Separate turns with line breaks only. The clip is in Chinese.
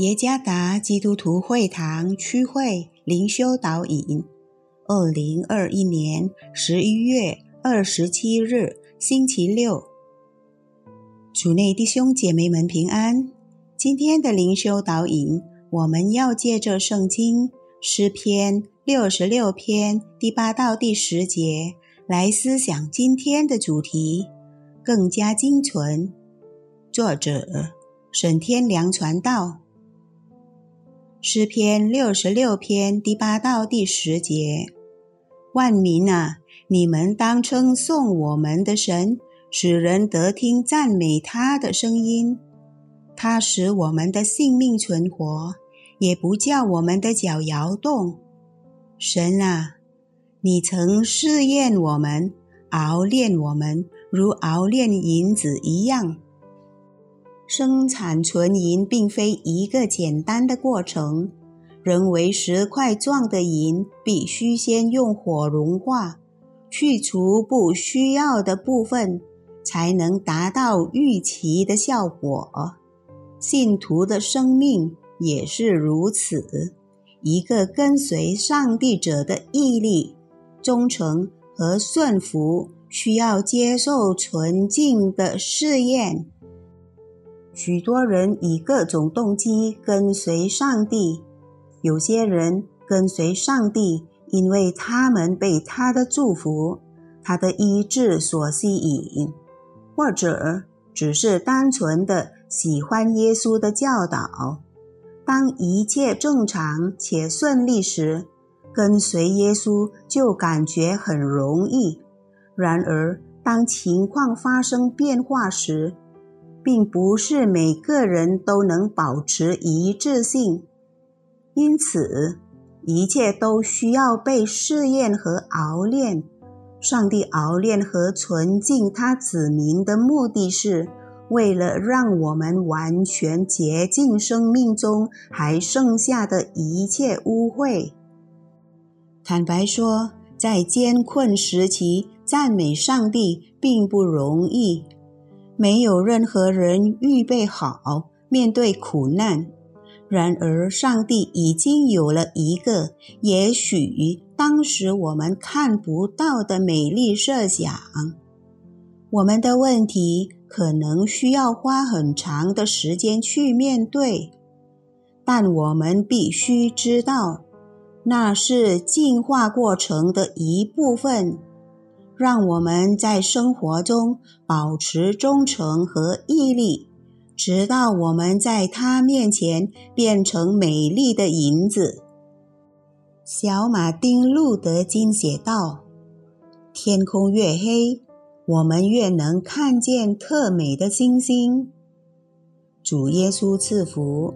耶加达基督徒会堂区会灵修导引，二零二一年十一月二十七日，星期六。主内弟兄姐妹们平安。今天的灵修导引，我们要借着圣经诗篇六十六篇第八到第十节来思想今天的主题，更加精纯。作者沈天良传道。诗篇六十六篇第八到第十节：万民啊，你们当称颂我们的神，使人得听赞美他的声音。他使我们的性命存活，也不叫我们的脚摇动。神啊，你曾试验我们，熬炼我们，如熬炼银子一样。生产纯银并非一个简单的过程。人为石块状的银，必须先用火融化，去除不需要的部分，才能达到预期的效果。信徒的生命也是如此。一个跟随上帝者的毅力、忠诚和顺服，需要接受纯净的试验。许多人以各种动机跟随上帝，有些人跟随上帝，因为他们被他的祝福、他的医治所吸引，或者只是单纯的喜欢耶稣的教导。当一切正常且顺利时，跟随耶稣就感觉很容易。然而，当情况发生变化时，并不是每个人都能保持一致性，因此一切都需要被试验和熬炼。上帝熬炼和纯净他子民的目的是为了让我们完全洁净生命中还剩下的一切污秽。坦白说，在艰困时期赞美上帝并不容易。没有任何人预备好面对苦难，然而上帝已经有了一个也许当时我们看不到的美丽设想。我们的问题可能需要花很长的时间去面对，但我们必须知道，那是进化过程的一部分。让我们在生活中保持忠诚和毅力，直到我们在他面前变成美丽的银子。小马丁·路德·金写道：“天空越黑，我们越能看见特美的星星。”主耶稣赐福。